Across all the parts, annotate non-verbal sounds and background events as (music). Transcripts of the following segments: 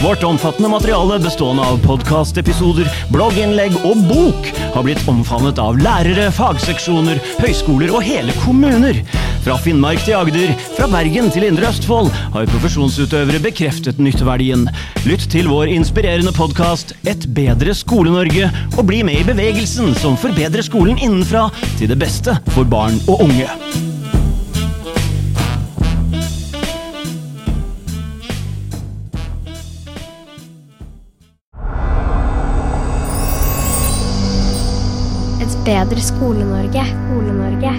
Vårt omfattende materiale bestående av podkastepisoder, blogginnlegg og bok har blitt omfavnet av lærere, fagseksjoner, høyskoler og hele kommuner. Fra Finnmark til Agder, fra Bergen til Indre Østfold har profesjonsutøvere bekreftet nytteverdien. Lytt til vår inspirerende podkast Et bedre Skole-Norge, og bli med i bevegelsen som forbedrer skolen innenfra til det beste for barn og unge. Bedre Skole-Norge. Skole-Norge.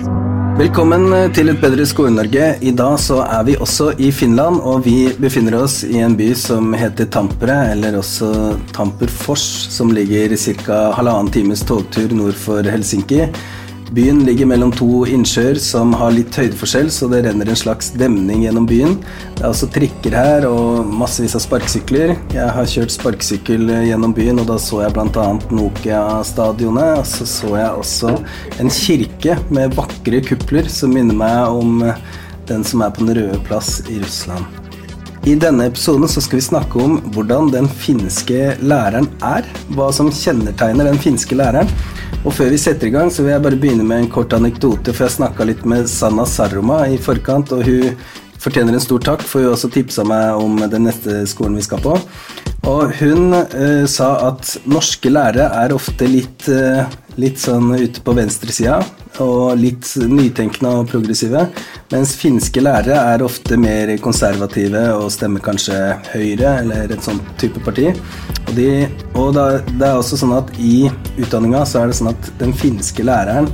Velkommen til Et bedre Skole-Norge. I dag så er vi også i Finland, og vi befinner oss i en by som heter Tampere, eller også Tamperfors, som ligger ca. halvannen times togtur nord for Helsinki. Byen ligger mellom to innsjøer som har litt høydeforskjell, så det renner en slags demning gjennom byen. Det er også trikker her og massevis av sparkesykler. Jeg har kjørt sparkesykkel gjennom byen, og da så jeg bl.a. Nokia-stadionet. Og så så jeg også en kirke med vakre kupler som minner meg om den som er på Den røde plass i Russland. I denne episoden så skal vi snakke om hvordan den finske læreren er. Hva som kjennetegner den finske læreren. Og før vi setter i gang, så vil jeg bare begynne med en kort anekdote. For jeg snakka litt med Sanna Saroma i forkant, og hun fortjener en stor takk, for hun også tipsa meg om den neste skolen vi skal på. Og hun uh, sa at norske lærere er ofte litt, eh, litt sånn ute på venstresida og litt nytenkende og progressive, mens finske lærere er ofte mer konservative og stemmer kanskje Høyre eller et sånt type parti. Og, de, og da, det er også sånn at i utdanninga så er det sånn at den finske læreren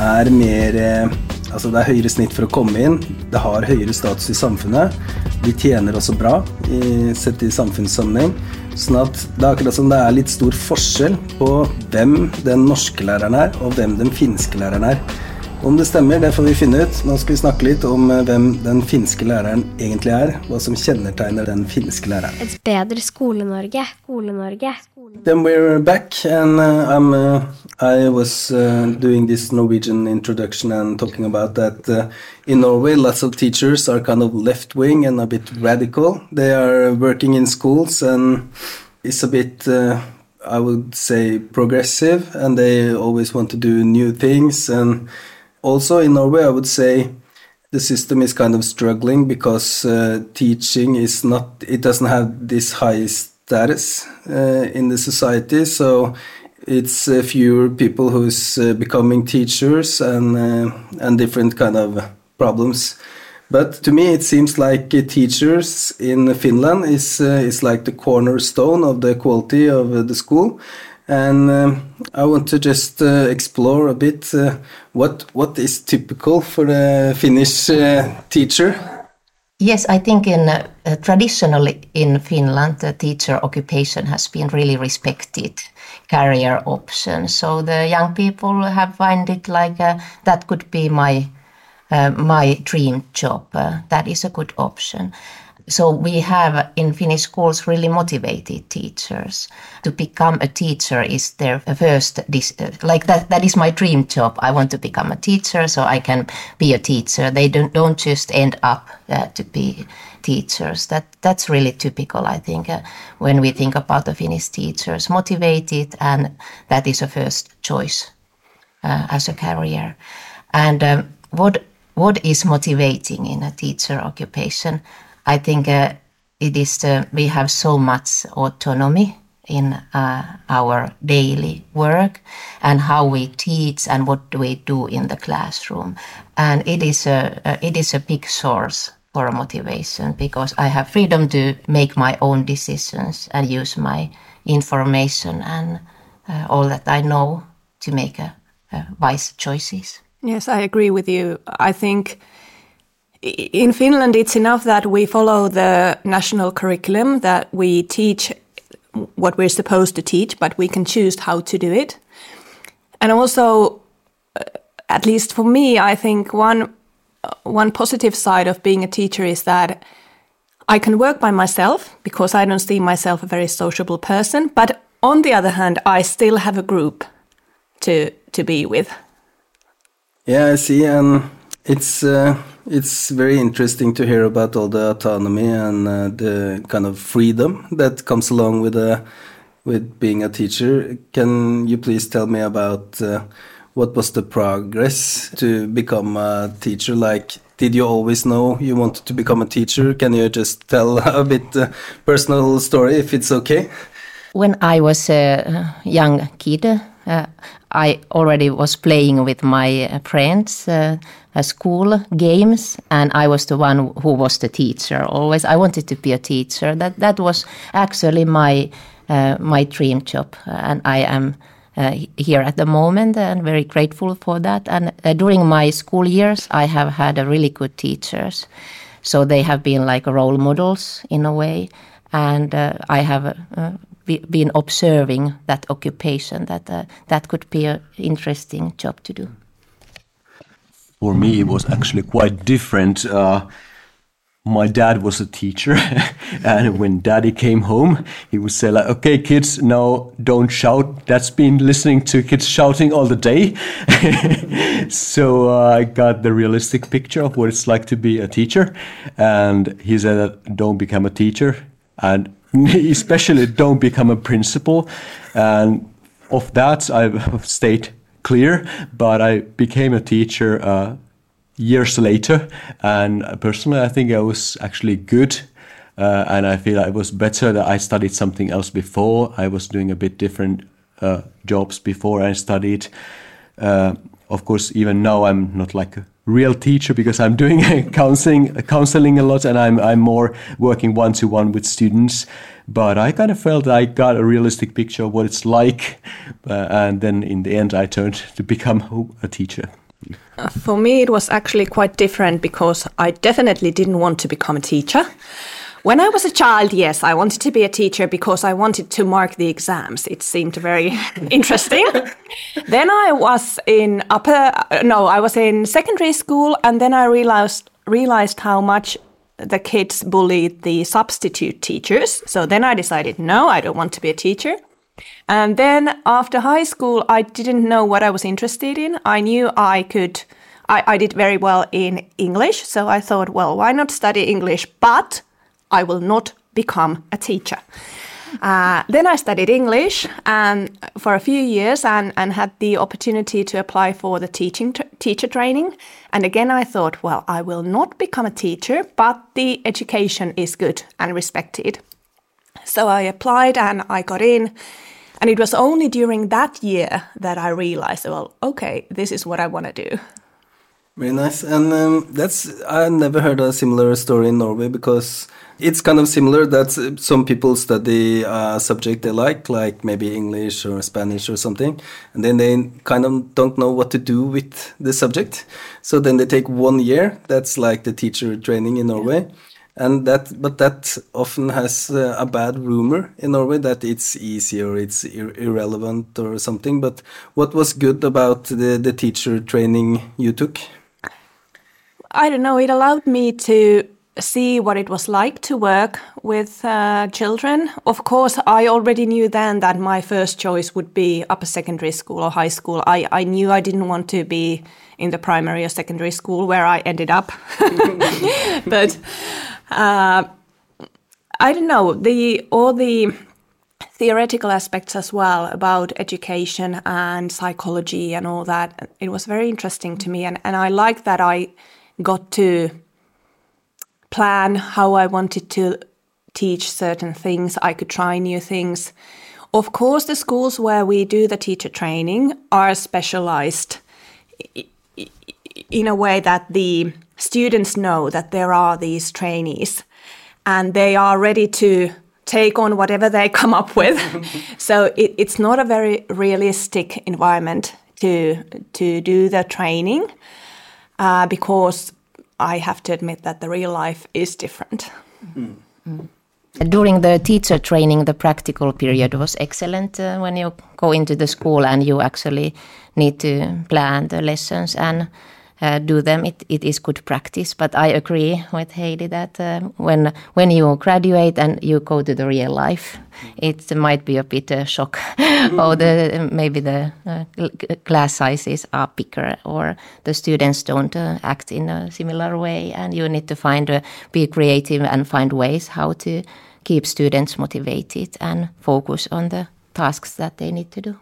er mer eh, Altså det er høyere snitt for å komme inn, det har høyere status i samfunnet. De tjener også bra i, sett i samfunnssammenheng. Sånn at det er akkurat som det er litt stor forskjell på hvem den norske læreren er, og hvem den finske læreren er. Om det stemmer, det får vi finne ut. Nå skal vi snakke litt om eh, hvem den finske læreren egentlig er. Hva som kjennetegner den finske læreren. Et bedre Skole-Norge. Skole-Norge. Then we're back, and uh, I'm, uh, I was uh, doing this Norwegian introduction and talking about that uh, in Norway, lots of teachers are kind of left wing and a bit radical. They are working in schools and it's a bit, uh, I would say, progressive, and they always want to do new things. And also in Norway, I would say the system is kind of struggling because uh, teaching is not, it doesn't have this high status uh, in the society. So it's uh, fewer people who's uh, becoming teachers and uh, and different kind of problems. But to me, it seems like uh, teachers in Finland is is like the cornerstone of the quality of the school. And um, I want to just uh, explore a bit uh, what what is typical for a Finnish uh, teacher. Yes, I think in uh, traditionally in Finland, the teacher occupation has been really respected career option. So the young people have find it like uh, that could be my uh, my dream job. Uh, that is a good option. So we have in Finnish schools really motivated teachers. To become a teacher is their first uh, like that. That is my dream job. I want to become a teacher, so I can be a teacher. They don't don't just end up uh, to be teachers. That that's really typical, I think, uh, when we think about the Finnish teachers, motivated, and that is a first choice uh, as a career. And um, what what is motivating in a teacher occupation? I think uh, it is uh, we have so much autonomy in uh, our daily work and how we teach and what we do in the classroom, and it is a, a it is a big source for motivation because I have freedom to make my own decisions and use my information and uh, all that I know to make a wise choices. Yes, I agree with you. I think in Finland it's enough that we follow the national curriculum, that we teach what we're supposed to teach, but we can choose how to do it. And also, uh, at least for me, I think one one positive side of being a teacher is that I can work by myself because I don't see myself a very sociable person. But on the other hand, I still have a group to to be with. Yeah, I see, and it's uh, it's very interesting to hear about all the autonomy and uh, the kind of freedom that comes along with a with being a teacher. Can you please tell me about uh, what was the progress to become a teacher? Like, did you always know you wanted to become a teacher? Can you just tell (laughs) a bit uh, personal story if it's okay? When I was a young kid, uh, I already was playing with my friends uh, school games, and I was the one who was the teacher. Always, I wanted to be a teacher. That that was actually my uh, my dream job, and I am. Uh, here at the moment and very grateful for that and uh, during my school years i have had a really good teachers so they have been like role models in a way and uh, i have been observing that occupation that that could be an interesting job to do. For me it was actually quite different. My dad was a teacher (laughs) and when daddy came home he would say like okay kids no don't shout. That's been listening to kids shouting all the day. (laughs) So uh, i got the realistic picture of what it's like to be a teacher and he said don't become a teacher and (laughs) especially don't become a principal and of that i've stayed clear but i became a teacher uh, years later. And personally, I think I was actually good. Uh, and I feel it was better that I studied something else before. I was doing a bit different uh, jobs before I studied. Uh, of course, even now I'm not like a real teacher because I'm doing (laughs) counseling, counseling a lot, and I'm I'm more working one to one with students. But I kind of felt I got a realistic picture of what it's like, uh, and then in the end, I turned to become a teacher. For me, it was actually quite different because I definitely didn't want to become a teacher. When I was a child, yes, I wanted to be a teacher because I wanted to mark the exams. It seemed very (laughs) interesting. then I was in upper, no, I was in secondary school, and then I realized realized how much the kids bullied the substitute teachers. So then I decided, no, I don't want to be a teacher. And then after high school, I didn't know what I was interested in. I knew I could, I, I did very well in English. So I thought, well, why not study English? But I will not become a teacher. Uh, then I studied English and for a few years and, and had the opportunity to apply for the teaching teacher training. And again, I thought, well, I will not become a teacher, but the education is good and respected. So I applied and I got in. And it was only during that year that I realized, well, okay, this is what I want to do. Very nice. And um, that's, I never heard a similar story in Norway because it's kind of similar that some people study a subject they like, like maybe English or Spanish or something, and then they kind of don't know what to do with the subject. So then they take one year, that's like the teacher training in Norway. Yeah and that but that often has uh, a bad rumor in Norway that it's easy or it's ir irrelevant or something. But what was good about the the teacher training you took? I don't know. It allowed me to see what it was like to work with uh, children. Of course, I already knew then that my first choice would be upper secondary school or high school. I, I knew I didn't want to be in the primary or secondary school where I ended up. (laughs) but uh, I don't know the all the theoretical aspects as well about education and psychology and all that. It was very interesting to me, and, and I like that I got to plan how I wanted to teach certain things. I could try new things. Of course, the schools where we do the teacher training are specialized in a way that the students know that there are these trainees and they are ready to take on whatever they (laughs) come up with. (laughs) so it, it's not a very realistic environment to to do the training uh, because I have to admit that the real life is different. Mm. Mm. During the teacher training, the practical period was excellent uh, when you go into the school and you actually need to plan the lessons and uh, do them, it, it is good practice. But I agree with Heidi that uh, when when you graduate and you go to the real life, it might be a bit a shock. (laughs) or the maybe the uh, class sizes are bigger, or the students don't uh, act in a similar way, and you need to find uh, be creative and find ways how to keep students motivated and focus on the tasks that they need to do.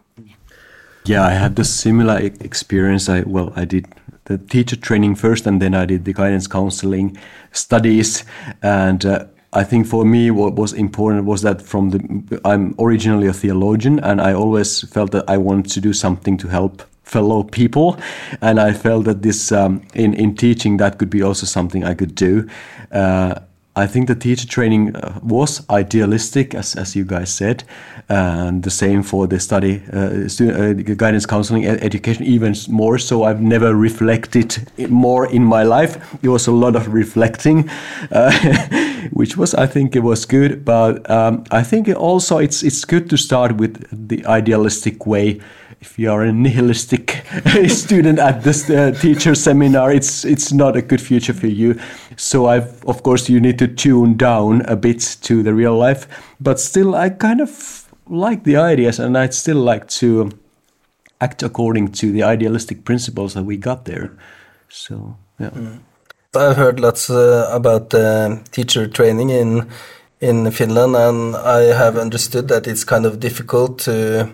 Yeah, I had the similar experience. I well, I did the teacher training first, and then I did the guidance counseling studies. And uh, I think for me, what was important was that from the I'm originally a theologian, and I always felt that I wanted to do something to help fellow people, and I felt that this um, in in teaching that could be also something I could do. Uh, I think the teacher training uh, was idealistic, as, as you guys said, and the same for the study, uh, student, uh, guidance counseling, ed- education, even more so. I've never reflected more in my life. It was a lot of reflecting, uh, (laughs) which was, I think, it was good. But um, I think also it's it's good to start with the idealistic way if you are a nihilistic (laughs) student at this uh, teacher seminar, it's it's not a good future for you. So I've of course you need to tune down a bit to the real life, but still I kind of like the ideas, and I'd still like to act according to the idealistic principles that we got there. So yeah. I've heard lots uh, about uh, teacher training in in Finland, and I have understood that it's kind of difficult to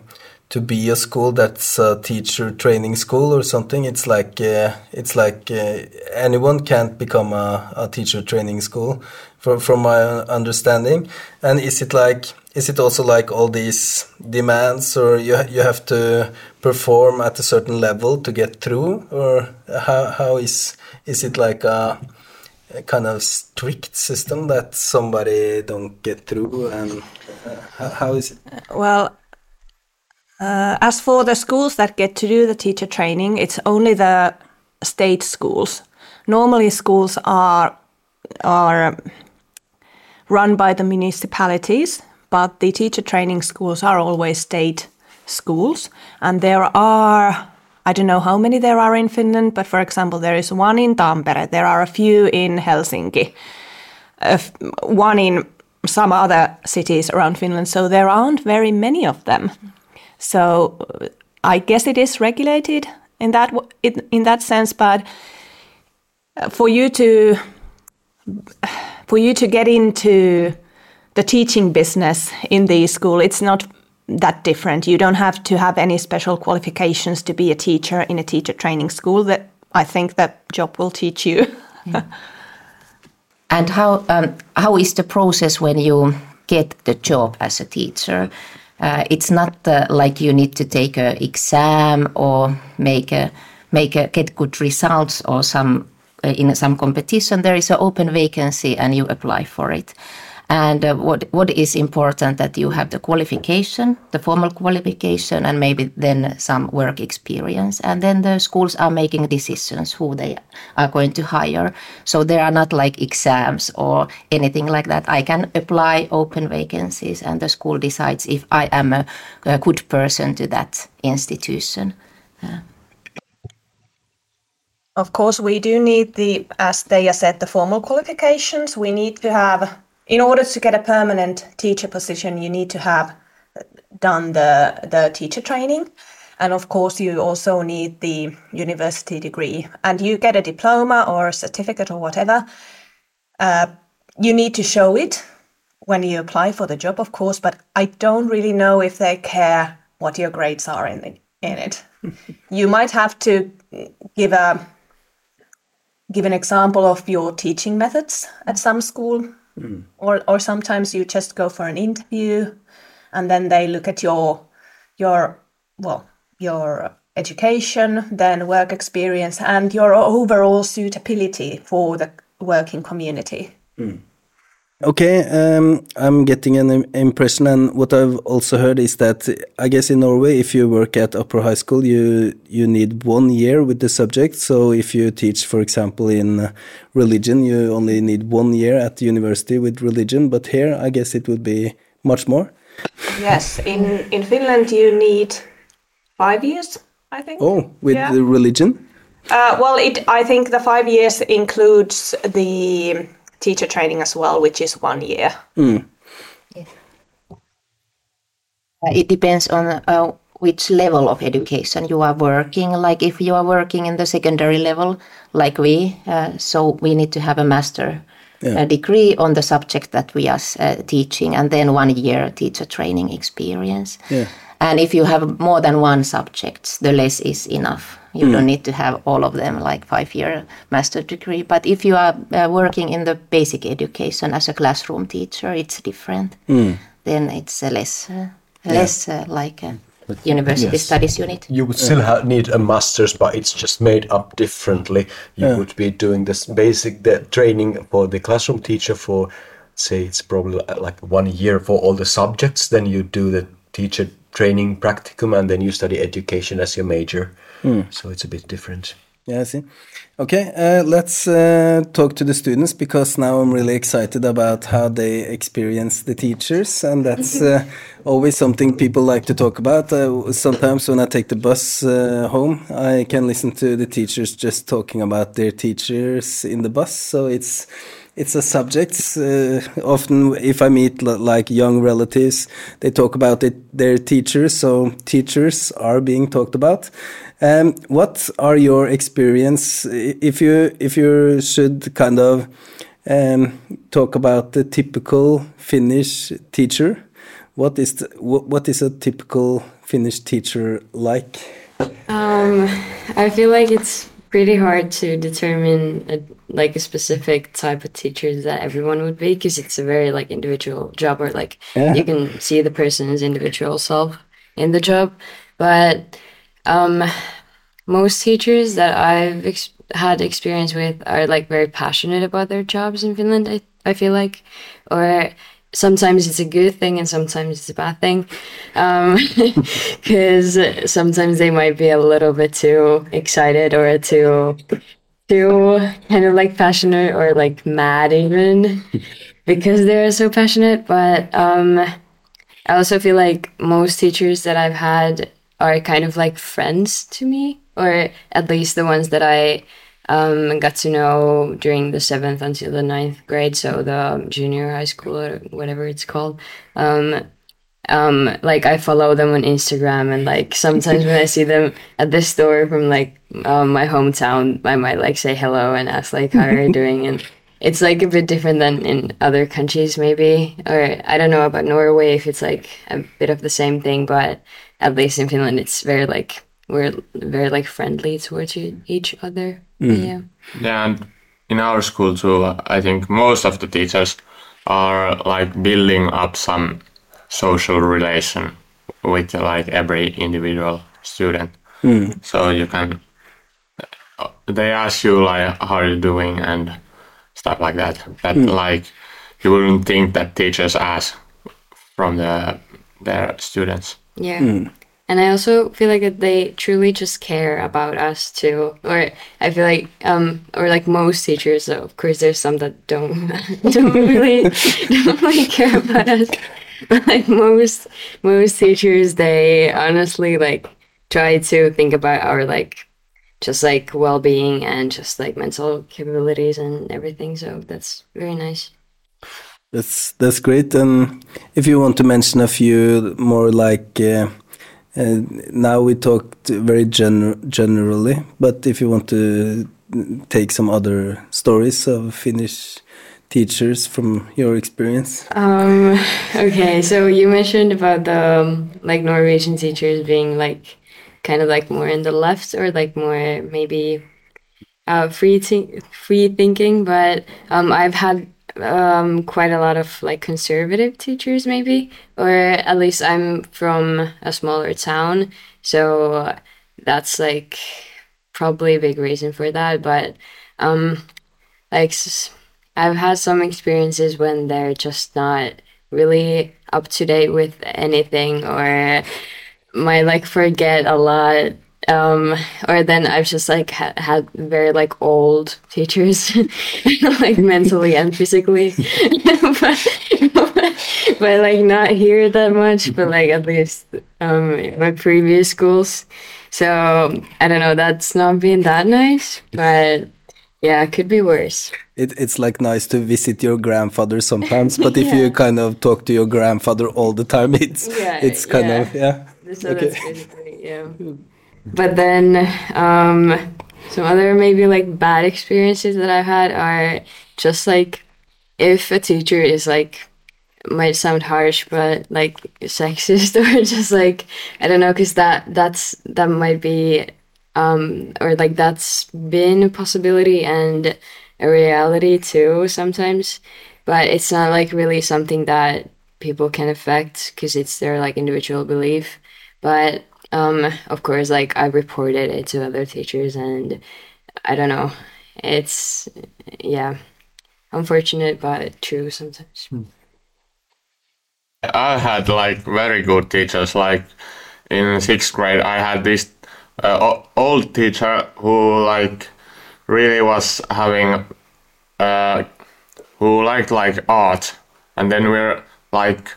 to be a school that's a teacher training school or something. It's like uh, it's like uh, anyone can't become a, a teacher training school, from from my understanding. And is it like is it also like all these demands, or you you have to perform at a certain level to get through, or how how is is it like a, a kind of strict system that somebody don't get through, and uh, how, how is it? Well, uh, as for the schools that get to do the teacher training, it's only the state schools. Normally, schools are are run by the municipalities, but the teacher training schools are always state schools, and there are. I don't know how many there are in Finland, but for example, there is one in Tampere. There are a few in Helsinki, one in some other cities around Finland. So there aren't very many of them. So I guess it is regulated in that in that sense, but uh, for you to for you to get into the teaching business in the school, it's not that different. You don't have to have any special qualifications to be a teacher in a teacher training school. That I think that job will teach you. Yeah. and how um, how is the process when you get the job as a teacher? Uh, it's not uh, like you need to take an exam or make a make a, get good results or some uh, in some competition. There is an open vacancy and you apply for it. And uh, what what is important that you have the qualification, the formal qualification, and maybe then some work experience. And then the schools are making decisions who they are going to hire. So there are not like exams or anything like that. I can apply open vacancies, and the school decides if I am a, a good person to that institution. Of course, we do need the, as they said, the formal qualifications. We need to have in order to get a permanent teacher position, you need to have done the, the teacher training. And of course, you also need the university degree. And you get a diploma or a certificate or whatever. Uh, you need to show it when you apply for the job, of course, but I don't really know if they care what your grades are in, the, in it. (laughs) you might have to give a give an example of your teaching methods at some school Mm. Or or sometimes you just go for an interview and then they look at your your well your education, then work experience and your overall suitability for the working community. Mm. Okay, um, I'm getting an impression, and what I've also heard is that I guess in Norway, if you work at upper high school, you you need one year with the subject. So if you teach, for example, in religion, you only need one year at the university with religion. But here, I guess it would be much more. Yes, in in Finland, you need five years, I think. Oh, with yeah. the religion. Uh, well, it. I think the five years includes the teacher training as well, which is one year. Uh, It depends on uh, which level of education you are working. Like if you are working in the secondary level, like we, uh, so we need to have a master uh, degree on the subject that we are uh, teaching, and then one year teacher training experience. And if you have more than one subject, the less is enough. You don't need to have all of them, like five year master degree. But if you are uh, working in the basic education as a classroom teacher, it's different. Then it's uh, less, uh, less uh, like a university yes. studies unit. You would still have, need a master's, but it's just made up differently. You would be doing this basic the training for the classroom teacher for, say, it's probably uh, like one year for all the subjects. Then you do the teacher training practicum, and then you study education as your major. So it's a bit different. Yeah, I see. Okay, uh, let's uh, talk to the students because now I'm really excited about how they experience the teachers, and that's uh, always something people like to talk about. Uh, sometimes when I take the bus uh, home, I can listen to the teachers just talking about their teachers in the bus. So it's it's a subject. Uh, often, if I meet l- like young relatives, they talk about it, their teachers. So teachers are being talked about. Um, what are your experience if you if you should kind of um, talk about the typical Finnish teacher? What is the, what, what is a typical Finnish teacher like? Um, I feel like it's pretty hard to determine a, like a specific type of teacher that everyone would be because it's a very like individual job or like Yeah. you can see the person's individual self in the job. But um, most teachers that I've ex- had experience with are like very passionate about their jobs in Finland. I I feel like, or sometimes it's a good thing and sometimes it's a bad thing, (laughs) because sometimes they might be a little bit too excited or too too kind of like passionate or like mad even (laughs) because they're so passionate. But um, I also feel like most teachers that I've had are kind of like friends to me, or at least the ones that I um, got to know during the seventh until the ninth grade, so the junior high school or whatever it's called. Um, um, like I follow them on Instagram, and like sometimes when I see them at the store from like um, my hometown, I might like say hello and ask like how are you (laughs) doing, and it's like a bit different than in other countries maybe, or I don't know about Norway if it's like a bit of the same thing, but at least in Finland it's very like we're very like friendly towards e- each other. Mm. Yeah. Yeah, and in our school too, I think most of the teachers are like building up some social relation with like every individual student. Mm. So you can, they ask you like how are you doing and stuff like that. That mm. like you wouldn't think that teachers ask from the their students. Yeah. And I also feel like that they truly just care about us too. Or I feel like um or like most teachers, so of course there's some that don't (laughs) don't really (laughs) don't really care about us. But like most most teachers they honestly like try to think about our like just like well being and just like mental capabilities and everything. So that's very nice. That's that's great. And if you want to mention a few more, like uh, uh, now we talked very gener- generally, but if you want to take some other stories of Finnish teachers from your experience, Um, okay, so you mentioned about the um, like Norwegian teachers being like kind of like more in the left or like more maybe uh, free free thinking, but um, I've had um, quite a lot of like conservative teachers maybe, or at least I'm from a smaller town, so that's like probably a big reason for that. But um, like I've had some experiences when they're just not really up to date with anything or might like forget a lot um or then i've just like ha- had very like old teachers (laughs) like mentally and physically (laughs) but, but like not here that much but like at least um in my previous schools So I don't know. That's not being that nice, but yeah, it could be worse. It, it's like nice to visit your grandfather sometimes, but if you (laughs) kind of talk to your grandfather all the time, it's Yeah, it's kind yeah. of yeah. So basically yeah. But then um, some other maybe like bad experiences that I've had are just like if a teacher is like might sound harsh but like sexist (laughs) or just like I don't know because that that's that might be um or like that's been a possibility and a reality too sometimes. But it's not like really something that people can affect because it's their like individual belief. But um of course like i reported it to other teachers and i don't know. It's yeah unfortunate but true sometimes. I had like very good teachers. Like in sixth grade, I had this uh, old teacher who like really was having uh, who liked like art, and then we're like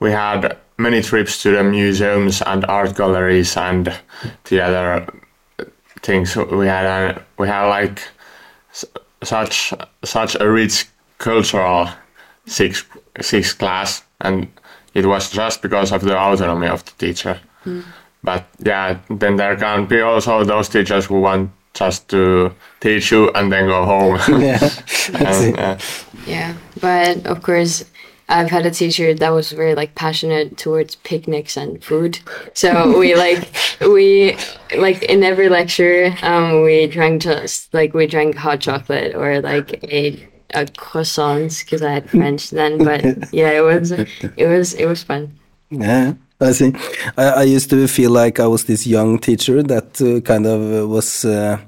we had many trips to the museums and art galleries and the other things. We had we had like such such a rich cultural sixth sixth class, and it was just because of the autonomy of the teacher. But yeah, then there can be also those teachers who want just to teach you and then go home. (laughs) Yeah, (laughs) and, uh, Yeah, but of course, I've had a teacher that was very like passionate towards picnics and food. So we like we like in every lecture, um, we drank just like we drank hot chocolate or like ate a croissants because I had French then. But (laughs) yeah, it was it was it was fun. Yeah, I see. I, I used to feel like I was this young teacher that uh, kind of uh, was uh,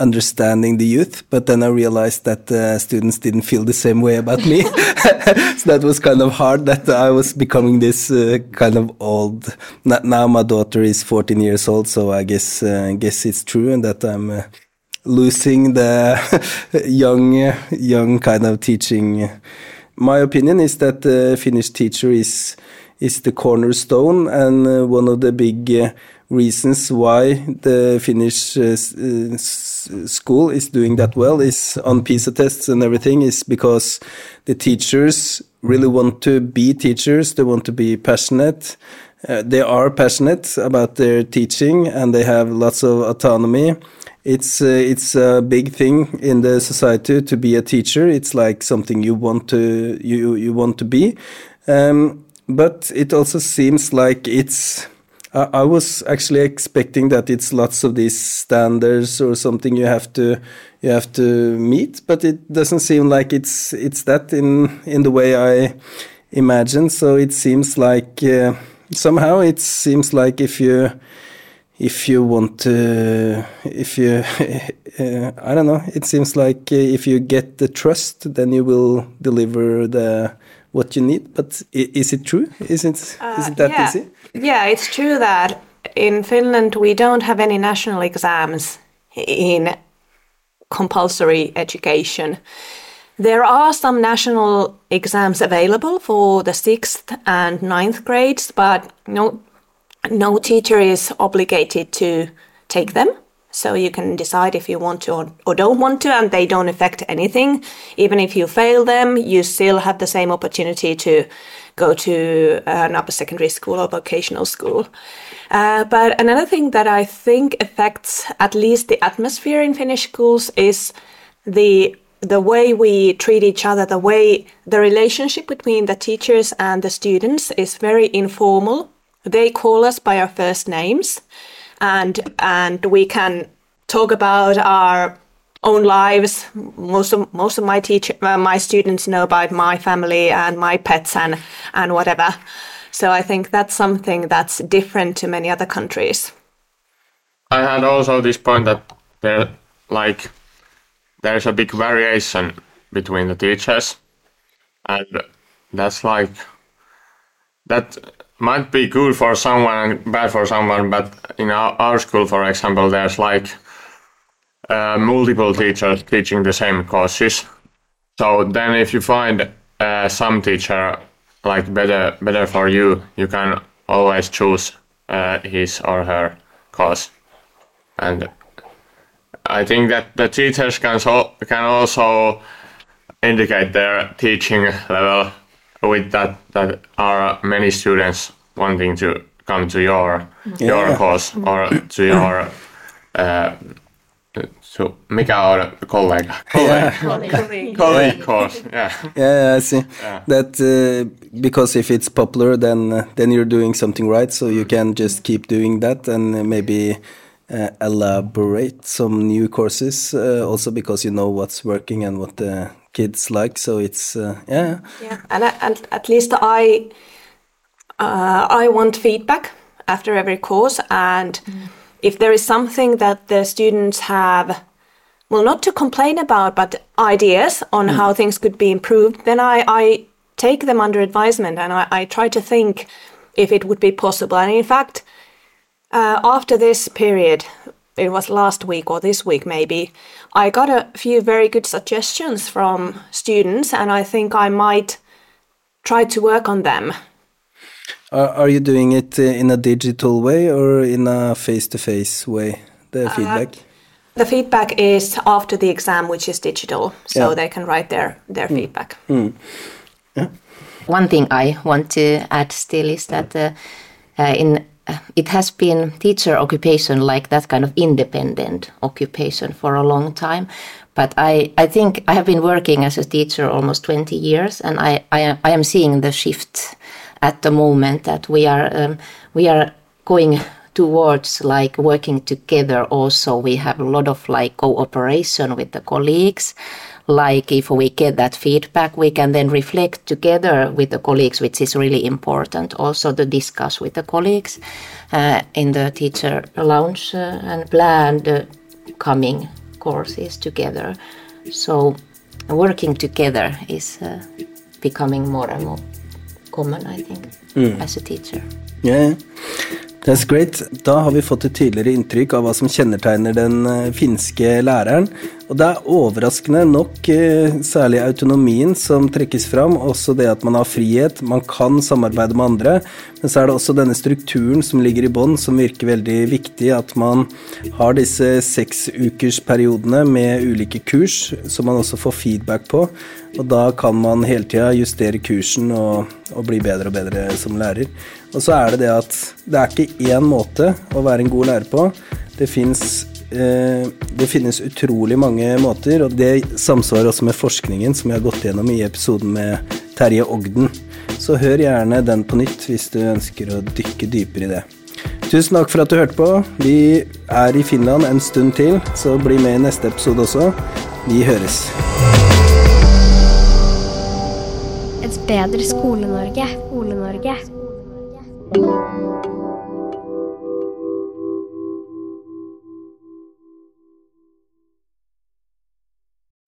understanding the youth, but then I realized that uh, students didn't feel the same way about me. (laughs) so that was kind of hard that I was becoming this uh, kind of old. Now my daughter is 14 years old, so I guess uh, guess it's true and that I'm uh, losing the (laughs) young young kind of teaching. My opinion is that the Finnish teacher is is the cornerstone and uh, one of the big uh, reasons why the Finnish uh, uh, school is doing that well is on PISA tests and everything is because the teachers really want to be teachers. They want to be passionate. Uh, they are passionate about their teaching and they have lots of autonomy. It's uh, it's a big thing in the society to be a teacher. It's like something you want to you you want to be. Um, but it also seems like it's I, I was actually expecting that it's lots of these standards or something you have to you have to meet but it doesn't seem like it's it's that in in the way i imagine. So it seems like uh, somehow it seems like if you if you want to if you (laughs) uh, i don't know it seems like uh, if you get the trust then you will deliver the what you need. But i- is it true? Is it is it that yeah. easy Yeah, it's true that in Finland we don't have any national exams in compulsory education. There are some national exams available for the sixth and ninth grades, but no, no teacher is obligated to take them. So you can decide if you want to or, or don't want to, and they don't affect anything. Even if you fail them, you still have the same opportunity to go to an upper secondary school or vocational school. Uh, but another thing that I think affects at least the atmosphere in Finnish schools is the the way we treat each other, the way the relationship between the teachers and the students is very informal. They call us by our first names, and and we can talk about our own lives. Most of most of my teacher, uh, my students know about my family and my pets and and whatever. So I think that's something that's different to many other countries. I had also this point that there, like, there's a big variation between the teachers, and that's like that might be good for someone and bad for someone. But in our, our school, for example, there's like uh, multiple teachers teaching the same courses. So then, if you find uh, some teacher like better better for you, you can always choose uh, his or her course, and I think that the teachers can so can also indicate their teaching level with that that are many students wanting to come to your your course or to your uh, to mikä on (laughs) kollega (laughs) colleague, colleague course yeah Yeah, I see. That uh, because if it's popular, then uh, then you're doing something right. So you can just keep doing that and uh, maybe uh, elaborate some new courses. Uh, also because you know what's working and what the kids like. So it's uh, yeah, Yeah, and, I- and at least I uh, I want feedback after every course, and if there is something that the students have, well, not to complain about, but ideas on how things could be improved, then I, I take them under advisement and I, I try to think if it would be possible. And in fact, uh, after this period, it was last week or this week maybe, I got a few very good suggestions from students, and I think I might try to work on them. Are, are you doing it uh, in a digital way or in a face-to-face way? The feedback. The feedback is after the exam, which is digital, so Yeah. they can write their, their feedback. One thing I want to add still is that uh, uh, in uh, it has been teacher occupation like that kind of independent occupation for a long time. But I, I think I have been working as a teacher almost 20 years, and I, I, am- I am seeing the shift at the moment that we are um, we are going towards like working together also. We have a lot of like cooperation with the colleagues. Like if we get that feedback we can then reflect together with the colleagues which is really important also to discuss with the colleagues uh, in the teacher lounge uh, and plan the coming courses together. So working together is uh, becoming more and more common i think as a teacher. Yeah, that's great. Da har vi fått et tydeligere inntrykk av hva som kjennetegner den eh, finske læreren. Og det er overraskende nok eh, særlig autonomien som trekkes fram, også det at man har frihet, man kan samarbeide med andre, men så er det også denne strukturen som ligger i bånn, som virker veldig viktig, at man har disse seksukersperiodene med ulike kurs, som man også får feedback på, og da kan man hele tida justere kursen og, og bli bedre og bedre som lærer. Og så er det det at det er ikke én måte å være en god lærer på. Det fins eh, det finnes utrolig mange måter, og det samsvarer også med forskningen som vi har gått gjennom i episoden med Terje Ogden. Så hør gjerne den på nytt hvis du ønsker å dykke dypere i det. Tusen takk for at du hørte på. Vi er i Finland en stund til, så bli med i neste episode også. Vi høres. Et bedre Skole-Norge. Skole-Norge.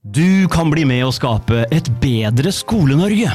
Du kan bli med å skape et bedre Skole-Norge.